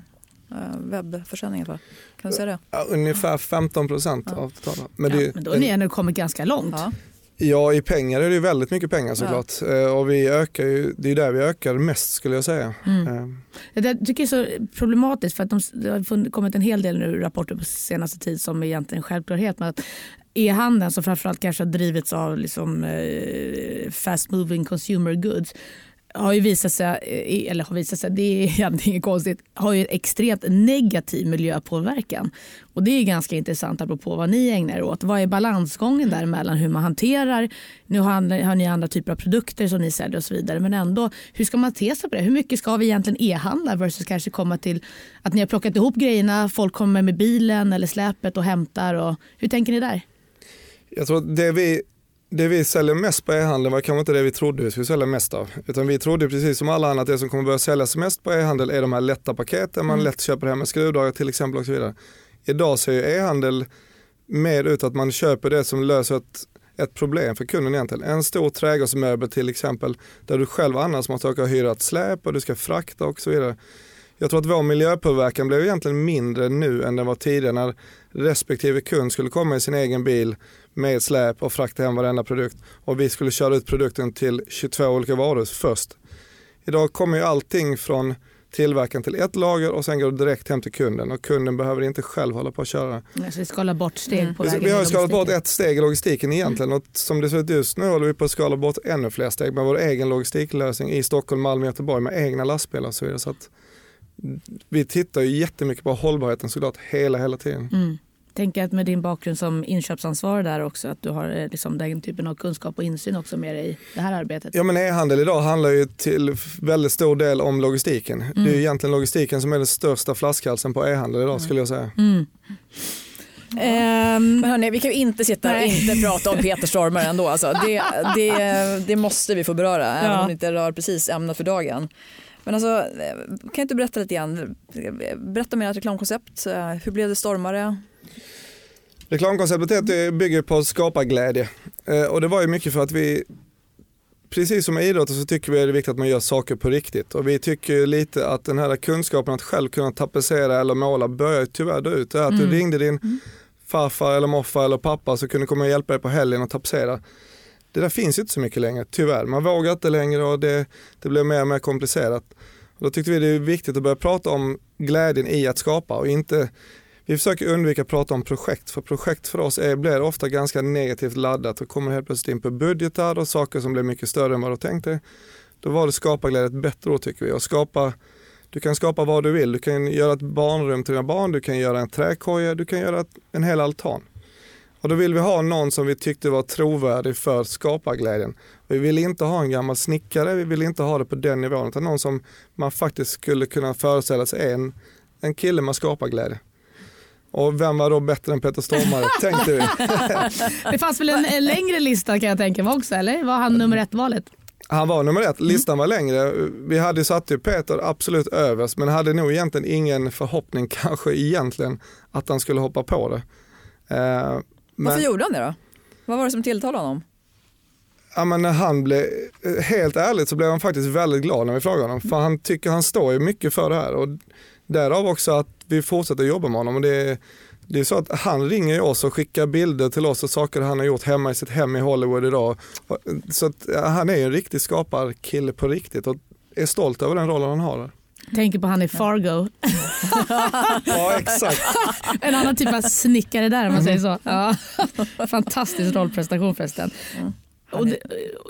webbförsäljningen för? Kan du säga det? Ja, ungefär 15 procent Ja. av totala. Men Ja, det, men då har ni ändå kommit ganska långt. Ja. Ja, i pengar är det ju väldigt mycket pengar såklart. Eh, Och vi ökar ju, det är där vi ökar mest skulle jag säga. Mm. Eh, Det tycker jag är så problematiskt för att de, det har kommit en hel del nu rapporter på senaste tid som är egentligen självklarhet. Men att e-handeln som framförallt kanske har drivits av liksom, eh, fast moving consumer goods har ju visat sig, eh, eller har visat sig, det är *laughs* egentligen inget konstigt, har ju extremt negativ miljöpåverkan. Och det är ganska intressant apropå vad ni ägnar er åt. Vad är balansgången där mellan hur man hanterar, nu har ni andra typer av produkter som ni säljer och så vidare, men ändå hur ska man te sig på det? Hur mycket ska vi egentligen e-handla versus kanske komma till att ni har plockat ihop grejerna, folk kommer med bilen eller släpet och hämtar och hur tänker ni där? Jag tror att det vi, det vi säljer mest på e-handeln var kanske inte det vi trodde vi skulle sälja mest av. Utan vi trodde precis som alla andra att det som kommer börja säljas mest på e-handel är de här lätta paketen man Mm. lätt köper hem med skruvdragare till exempel och så vidare. Idag ser ju e-handel mer ut att man köper det som löser ett, ett problem för kunden egentligen. En stor trädgårdsmöbel till exempel där du själv annars måste åka och hyra ett släp och du ska frakta och så vidare. Jag tror att vår miljöpåverkan blev egentligen mindre nu än den var tidigare när respektive kund skulle komma i sin egen bil med släp och frakta hem varenda produkt och vi skulle köra ut produkten till 22 olika varuhus först. Idag kommer ju allting från tillverkaren till ett lager och sen går det direkt hem till kunden och kunden behöver inte själv hålla på att köra. Alltså, vi skalar bort steg på Vi, vägen vi har skalat bort ett steg i logistiken egentligen och som det ser ut just nu håller vi på att skala bort ännu fler steg med vår egen logistiklösning i Stockholm, Malmö, Göteborg med egna lastbilar och så vidare. Så att vi tittar ju jättemycket på hållbarheten såklart hela, hela tiden. Mm. Tänker att med din bakgrund som inköpsansvarig där också att du har eh, liksom den typen av kunskap och insyn också med dig i det här arbetet. Ja men e-handel idag handlar ju till väldigt stor del om logistiken. Det är Mm. ju egentligen logistiken som är den största flaskhalsen på e-handel idag skulle jag säga. Mm. Men hörni, vi kan ju inte sitta och Nej. inte prata om Peter Stormare ändå. Alltså. Det, det, det måste vi få beröra, även Ja. om det inte rör precis ämnet för dagen. Men alltså, eh, kan du inte berätta lite grann? Berätta mer om ert reklamkoncept. Eh, Hur blev det stormare? Reklamkonceptet bygger på skaparglädje. Eh, och det var ju mycket för att vi, precis som i idrotten så tycker vi att det är viktigt att man gör saker på riktigt. Och vi tycker lite att den här kunskapen att själv kunna tapetsera eller måla börjar tyvärr dö ut. Det är att du Mm. ringde din farfar eller morfar eller pappa så kunde komma och hjälpa dig på helgen och tapetsera. Det där finns ju inte så mycket längre, tyvärr. Man vågar inte längre och det, det blir mer och mer komplicerat. Och då tyckte vi det är viktigt att börja prata om glädjen i att skapa och inte vi försöker undvika att prata om projekt, för projekt för oss är, blir ofta ganska negativt laddat och kommer helt plötsligt in på budgetar och saker som blir mycket större än vad du tänkte. Då var det skaparglädje ett bättre ord tycker vi. Och skapa, du kan skapa vad du vill. Du kan göra ett barnrum till dina barn, du kan göra en träkoja, du kan göra ett, en hel altan. Och då vill vi ha någon som vi tyckte var trovärdig för skaparglädjen. Vi vill inte ha en gammal snickare, vi vill inte ha det på den nivån, utan någon som man faktiskt skulle kunna föreställa sig är en, en kille med skaparglädje. Och vem var då bättre än Peter Stormare, *laughs* tänkte vi. Det fanns väl en, längre lista kan jag tänka mig också, eller var han nummer ett valet? Han var nummer ett, listan var längre. Vi hade satt ju Peter absolut överst, men hade nog egentligen ingen förhoppning *laughs* kanske egentligen att han skulle hoppa på det. Eh, Varför men- gjorde han det då? Vad var det som tilltalade honom? Ja, men när han blev, helt ärligt så blev han faktiskt väldigt glad när vi frågade honom. För han tycker han står ju mycket för det här. Och därav också att vi fortsätter jobba med honom. Och det, är, det är så att han ringer oss och skickar bilder till oss och saker han har gjort hemma i sitt hem i Hollywood idag. Så att han är ju en riktig skaparkille på riktigt och är stolt över den rollen han har. Tänker på han i Fargo. Ja exakt. *laughs* En annan typ av snickare där om man säger så. Ja. *laughs* Fantastisk rollprestation förresten. Och, det,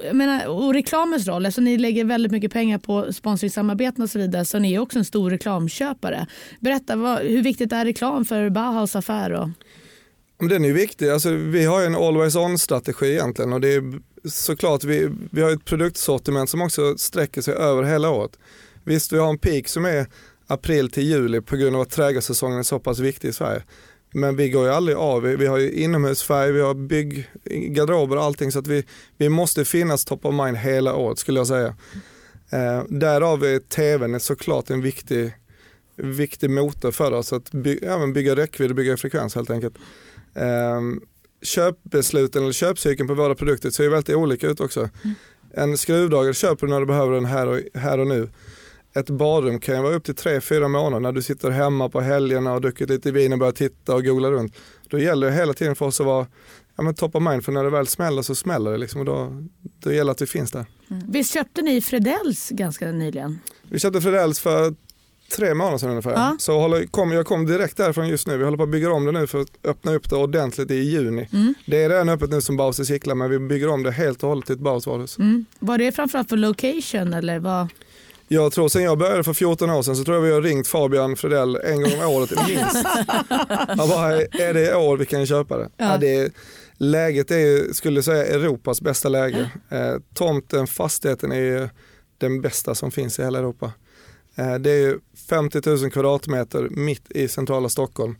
jag menar, och reklamens roll, alltså ni lägger väldigt mycket pengar på sponsringssamarbeten och så vidare så ni är också en stor reklamköpare. Berätta, vad, hur viktigt är reklam för Bauhaus affär? Och, den är viktig. Alltså, vi har en always on-strategi egentligen och det är såklart vi, vi har ett produktsortiment som också sträcker sig över hela året. Visst, vi har en peak som är april till juli på grund av att trädgårdssäsongen är så pass viktig i Sverige. Men vi går ju aldrig av. Vi, vi har ju inomhusfärg, vi har bygg, garderober och allting så att vi, vi måste finnas top of mind hela året skulle jag säga. Eh, därav är tvn såklart en viktig, viktig motor för oss att by, men bygga räckvidd och bygga frekvens helt enkelt. Um, köpbesluten eller köpcykeln på våra produkter ser ju väldigt olika ut också. En skruvdragare köper du när du behöver den här och, här och nu. Ett badrum kan ju vara upp till 3-4 månader när du sitter hemma på helgerna och druckit lite vin och börjar titta och googla runt. Då gäller det hela tiden för oss att vara ja, men top of mind för när det väl smäller så smäller det liksom och då, då gäller det att vi finns där. visst köpte ni Fredells ganska nyligen? Vi köpte Fredells för tre månader sedan ungefär. Ja. Så håller, kom, jag kom direkt därifrån just nu. Vi håller på att bygga om det nu för att öppna upp det ordentligt i juni. Mm. Det är redan öppet nu som Bauhaus i Sickla men vi bygger om det helt och hållet till ett Bauhaus. Mm. Var det framförallt för location eller vad? Jag tror sen jag började för 14 år sedan så tror jag vi har ringt Fabian Fredell en gång om året *laughs* minst. Jag bara, är det i år vi kan köpa det? Ja. Ja. det är, läget är ju, skulle jag säga, Europas bästa läge. Eh, tomten, fastigheten är ju den bästa som finns i hela Europa. Eh, det är ju 50 000 kvadratmeter mitt i centrala Stockholm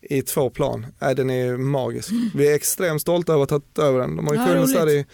i två plan. Eh, den är ju magisk. Vi är extremt stolta över att ha tagit över den. De har ju Ja, funnits där i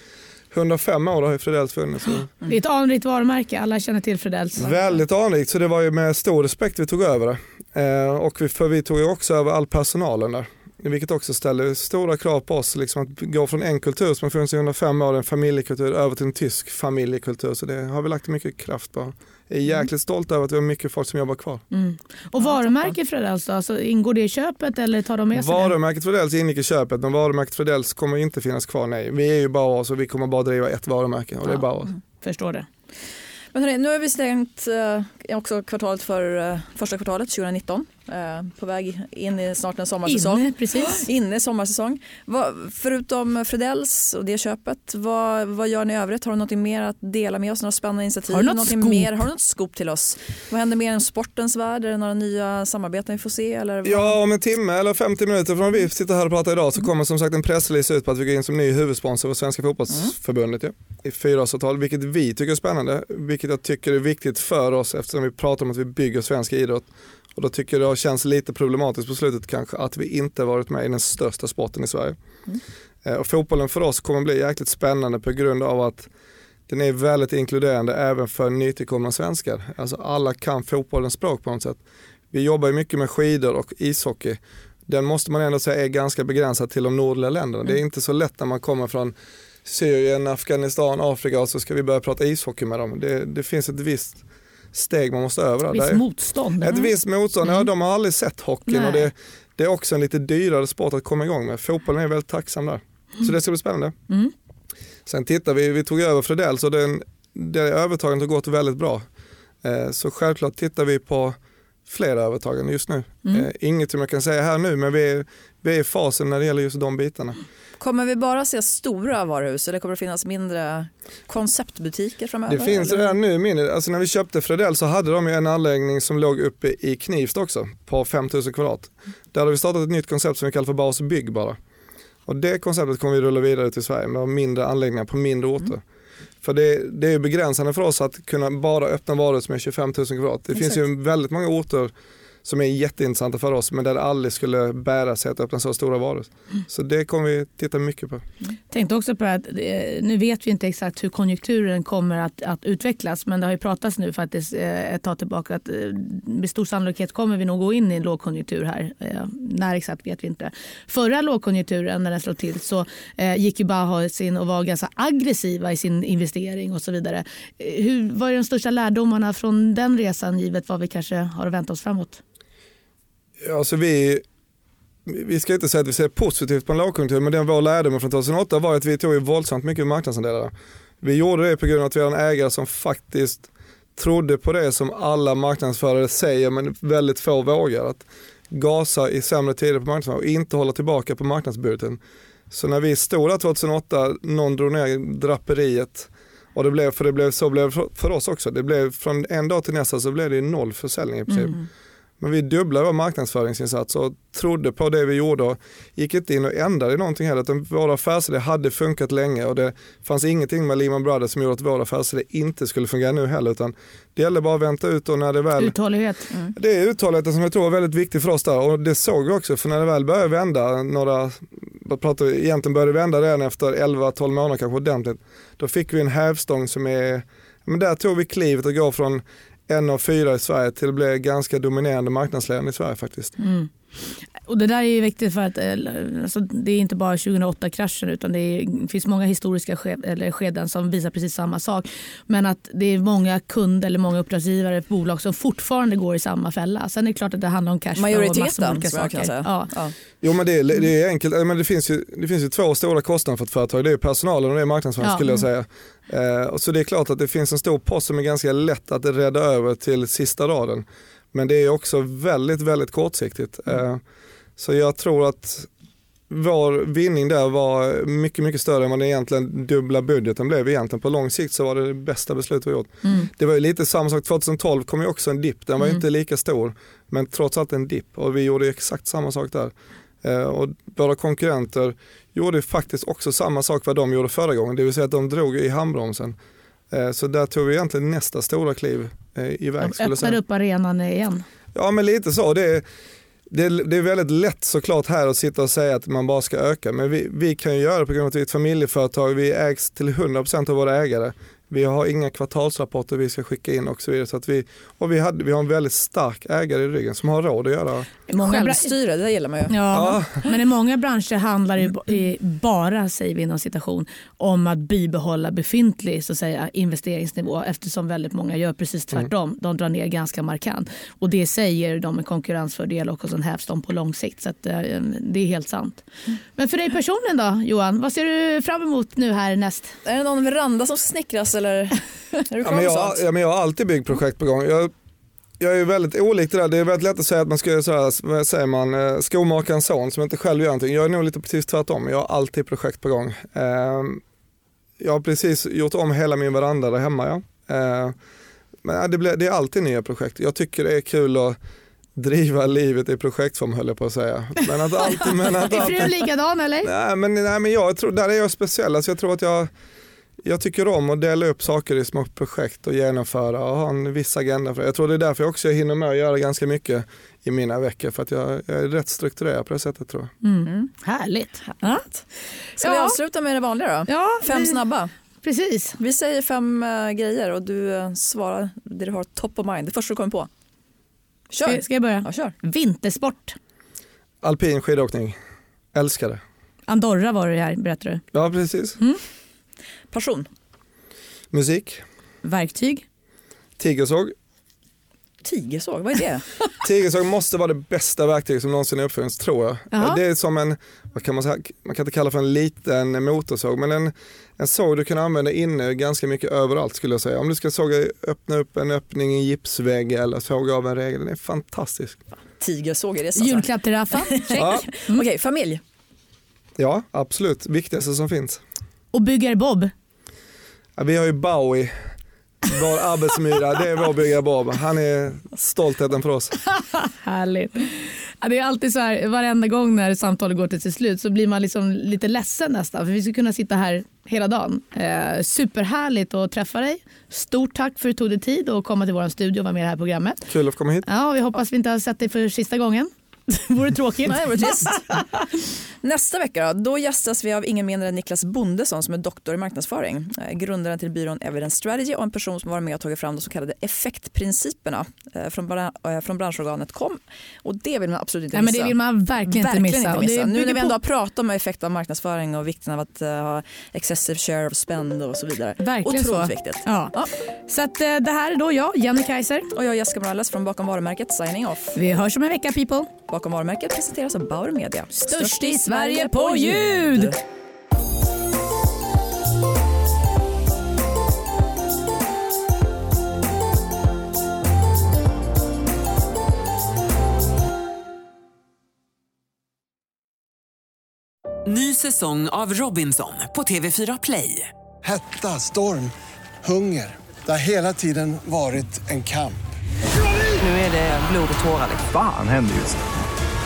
105 år har ju Fredells funnits. Så. Det är ett anrikt varumärke, alla känner till Fredells. Väldigt anrikt, så det var ju med stor respekt vi tog över det. Eh, och vi, för vi tog ju också över all personalen där. Vilket också ställer stora krav på oss, liksom att gå från en kultur som har funnits i 105 år, en familjekultur, över till en tysk familjekultur. Så det har vi lagt mycket kraft på. Är jäkligt stolt över att vi har mycket folk som jobbar kvar. Mm. Och varumärket Fredells då? Alltså, ingår det i köpet eller tar de med sig? Varumärket Fredells ingick i köpet, men varumärket Fredells kommer inte finnas kvar. Nej, vi är ju Bauhaus och vi kommer bara driva ett varumärke och det är Ja. Bauhaus. Förstår det. Men hörni, nu har vi stängt eh, också kvartalet för eh, första kvartalet 2019. Eh, på väg in i snart en sommarsäsong. Inne, precis. Inne i sommarsäsong. Vad, förutom Fredells och det köpet, vad, vad gör ni i övrigt? Har du något mer att dela med oss? Några spännande initiativ? Har du något scoop? Mer? Har du något scoop till oss? Vad händer mer än sportens värld? Är det några nya samarbeten vi får se? Eller vad? Ja, om en timme eller 50 minuter från vi sitter här och pratar idag så kommer som sagt en pressrelease ut på att vi går in som ny huvudsponsor för Svenska fotbollsförbundet ja, i fyraårsavtal, vilket vi tycker är spännande, vilket jag tycker är viktigt för oss eftersom vi pratar om att vi bygger svensk idrott. Och då tycker jag det känns lite problematiskt på slutet kanske att vi inte varit med i den största sporten i Sverige. Eh, Och fotbollen för oss kommer bli jäkligt spännande på grund av att den är väldigt inkluderande även för nytillkomna svenskar. Alltså alla kan fotbollens språk på något sätt. Vi jobbar ju mycket med skidor och ishockey. Den måste man ändå säga är ganska begränsad till de nordliga länderna. Det är inte så lätt när man kommer från Syrien, Afghanistan, Afrika och så ska vi börja prata ishockey med dem. Det, det finns ett visst steg man måste över. Visst Där- motstånd. ett visst motstånd, ja de har aldrig sett hockeyn Nej. och det, det är också en lite dyrare sport att komma igång med. Fotbollen är väldigt tacksam där. Så det ska bli spännande. Mm. Sen tittar vi, vi tog över Fredells och den, det övertagandet har gått väldigt bra. Eh, så självklart tittar vi på fler övertaganden just nu. Mm. Eh, inget som jag kan säga här nu men vi är, vi är i fasen när det gäller just de bitarna. Kommer vi bara se stora varuhus eller kommer det finnas mindre konceptbutiker framöver? Det finns eller? redan nu mindre, alltså när vi köpte Fredell så hade de en anläggning som låg uppe i Knivsta också på 5000 kvadrat. Där hade vi startat ett nytt koncept som vi kallar för Bas Bygg bara. Och det konceptet kommer vi rulla vidare till Sverige med mindre anläggningar på mindre orter. För det, det är begränsande för oss att kunna bara öppna varuhus med 25 000 kvadrat. Det finns ju väldigt många orter som är jätteintressanta för oss men där det aldrig skulle bära sig att öppna så stora varuhus. Så det kommer vi titta mycket på. Tänkte också på att eh, nu vet vi inte exakt hur konjunkturen kommer att, att utvecklas men det har ju pratats nu faktiskt eh, ett tag tillbaka att eh, med stor sannolikhet kommer vi nog gå in i en lågkonjunktur här. När exakt vet vi inte. Förra lågkonjunkturen när den slog till så gick ju Bauhaus in och var ganska aggressiva i sin investering och så vidare. Hur, vad är de största lärdomarna från den resan givet vad vi kanske har att vänta oss framåt? Alltså vi, vi ska inte säga att vi ser positivt på en lågkonjunktur men den vår lärdom från 2008 var att vi tog ju våldsamt mycket marknadsandelar. Vi gjorde det på grund av att vi har en ägare som faktiskt trodde på det som alla marknadsförare säger men väldigt få vågar. Att gasa i sämre tider på marknadsföring och inte hålla tillbaka på marknadsbudgeten. Så när vi stod där 2008, någon drog ner draperiet och det blev, för det blev, så blev det för- oss också. Det blev från en dag till nästa så blev det noll försäljning i princip. Mm. Men vi dubblade vår marknadsföringsinsats och trodde på det vi gjorde och gick inte in och ändrade någonting heller. Utan våra affärsidé hade funkat länge och det fanns ingenting med Lehman Brothers som gjorde att våra affärsidé inte skulle fungera nu heller. Utan det gäller bara att vänta ut och när det väl Uthållighet. det är uthålligheten som jag tror är väldigt viktig för oss där och det såg vi också för när det väl började vända, några, pratar egentligen började vända redan efter 11-12 månader kanske ordentligt. Då fick vi en hävstång som är, men där tog vi klivet att gå från en av fyra i Sverige till att bli ganska dominerande marknadsledande i Sverige faktiskt. Mm. Och det där är ju viktigt för att eh, alltså, det är inte bara 2008-kraschen utan det, är, det finns många historiska sked, eller skeden som visar precis samma sak. Men att det är många kunder eller många uppdragsgivare, bolag som fortfarande går i samma fälla. Sen är det klart att det handlar om cashflow och massor Majoriteten olika saker. Ja. Ja. Jo men det är, det är enkelt, men det finns, ju, det finns ju två stora kostnader för ett företag. Det är personalen och det är marknadsföring Ja. skulle jag säga. Eh, och så det är klart att det finns en stor post som är ganska lätt att rädda över till sista raden. Men det är också väldigt, väldigt kortsiktigt. Eh, Så jag tror att vår vinning där var mycket, mycket större än vad den egentligen dubbla budgeten blev egentligen. På lång sikt så var det det bästa beslutet vi gjort. Mm. Det var ju lite samma sak, 2012 kom ju också en dipp, den var Mm. inte lika stor men trots allt en dipp och vi gjorde exakt samma sak där. Eh, och våra konkurrenter gjorde faktiskt också samma sak vad de gjorde förra gången, det vill säga att de drog i handbromsen. Eh, så där tog vi egentligen nästa stora kliv eh, iväg. De öppnade upp arenan igen. Ja men lite så. Det är, det, är, det är väldigt lätt såklart här att sitta och säga att man bara ska öka. Men vi, vi kan ju göra det på grund av att vi är ett familjeföretag. Vi ägs till 100% av våra ägare. Vi har inga kvartalsrapporter vi ska skicka in och så vidare. Så att vi, och vi, hade, vi har en väldigt stark ägare i ryggen som har råd att göra. Många Självstyre, det gillar man ju. Ja, men i många branscher handlar det bara, säger vi inom citation, om att bibehålla befintlig så att säga, investeringsnivå eftersom väldigt många gör precis tvärtom. De drar ner ganska markant och det säger de med konkurrensfördel och sen hävs de på lång sikt. Så att, eh, det är helt sant. Men för dig personligen då Johan, vad ser du fram emot nu här näst? Är det någon veranda som snickras eller *laughs* är du Ja, men jag, ja, men jag har alltid byggprojekt på gång. Jag, jag är väldigt olik det där. Det är väldigt lätt att säga att man ska göra så här, vad säger man, eh, skomakarens son som inte själv gör någonting. Jag är nog lite precis tvärtom. Jag har alltid projekt på gång. Eh, jag har precis gjort om hela min veranda där hemma. Ja. Eh, men det, blir, det är alltid nya projekt. Jag tycker det är kul att driva livet i projektform höll jag på att säga. Men att alltid, men att *laughs* Är alltid, frun likadan eller? Nej men, nej, men jag tror, där är jag speciell. Alltså jag tror att jag, jag tycker om att dela upp saker i små projekt och genomföra och ha en viss agenda för det. Jag tror det är därför jag också hinner med att göra ganska mycket i mina veckor för att jag, jag är rätt strukturerad på det sättet tror jag. Mm. Härligt. Ja. Ska vi Ja. avsluta med det vanliga då? Ja, Fem vi- snabba. Precis. Vi säger fem eh, grejer och du eh, svarar det du har top of mind. Det första du kommer på. Kör! Ska, ska jag börja? Ja, kör. Vintersport. Alpin skidåkning, älskar det. Andorra var det här berättar du. Ja precis. Passion. Musik, Verktyg. tigersåg. Tigersåg, vad är det? *laughs* Tigersåg måste vara det bästa verktyget som någonsin uppfunnits tror jag. Jaha. Det är som en, vad kan man säga, man kan inte kalla för en liten motorsåg men en, en såg du kan använda inne ganska mycket överallt skulle jag säga. Om du ska såga, öppna upp en öppning i en gipsvägg eller såga av en regel, den är fantastisk. Tigersåg är det så? alltså. Julklapp till. *laughs* Check. Ja, Okej, familj. ja absolut, viktigaste som finns. Och bygger Bob. Ja, vi har ju Bowie, vår arbetsmyra, det är vår byggare Bob. Han är stoltheten för oss. *laughs* Härligt. Ja, det är alltid så här, varenda gång när samtalet går till sitt slut så blir man liksom lite ledsen nästan för vi skulle kunna sitta här hela dagen. Eh, superhärligt att träffa dig. Stort tack för att du tog dig tid att komma till vår studio och vara med i det här programmet. Kul att få komma hit. Ja, vi hoppas vi inte har sett dig för sista gången. *laughs* Det vore tråkigt. Nej, var trist. *laughs* Nästa vecka då, då gästas vi av ingen mindre än Niklas Bondesson som är doktor i marknadsföring. Eh, grundaren till byrån Evidence Strategy och en person som varit med och tagit fram de så kallade effektprinciperna eh, från, eh, från branschorganet KOM. Och det vill man absolut inte Nej, men missa. det vill man verkligen, inte missa. Och det Nu när vi ändå har pratat om effekt av marknadsföring och vikten av att ha excessive share of spend och så vidare. Verkligen Otroligt så. viktigt. Ja. Ja. Så att, det här är då jag, Jenny Kaiser. Och jag Jessica Morales från Bakom varumärket signing off. Vi hörs om en vecka people. Bakom varumärket presenteras av Bauer Media. Störst i Sverige på ljud. Ny säsong av Robinson på TV4 Play. Hetta, storm, hunger. Det har hela tiden varit en kamp. Nu är det blod och tårar. Fan händer just nu.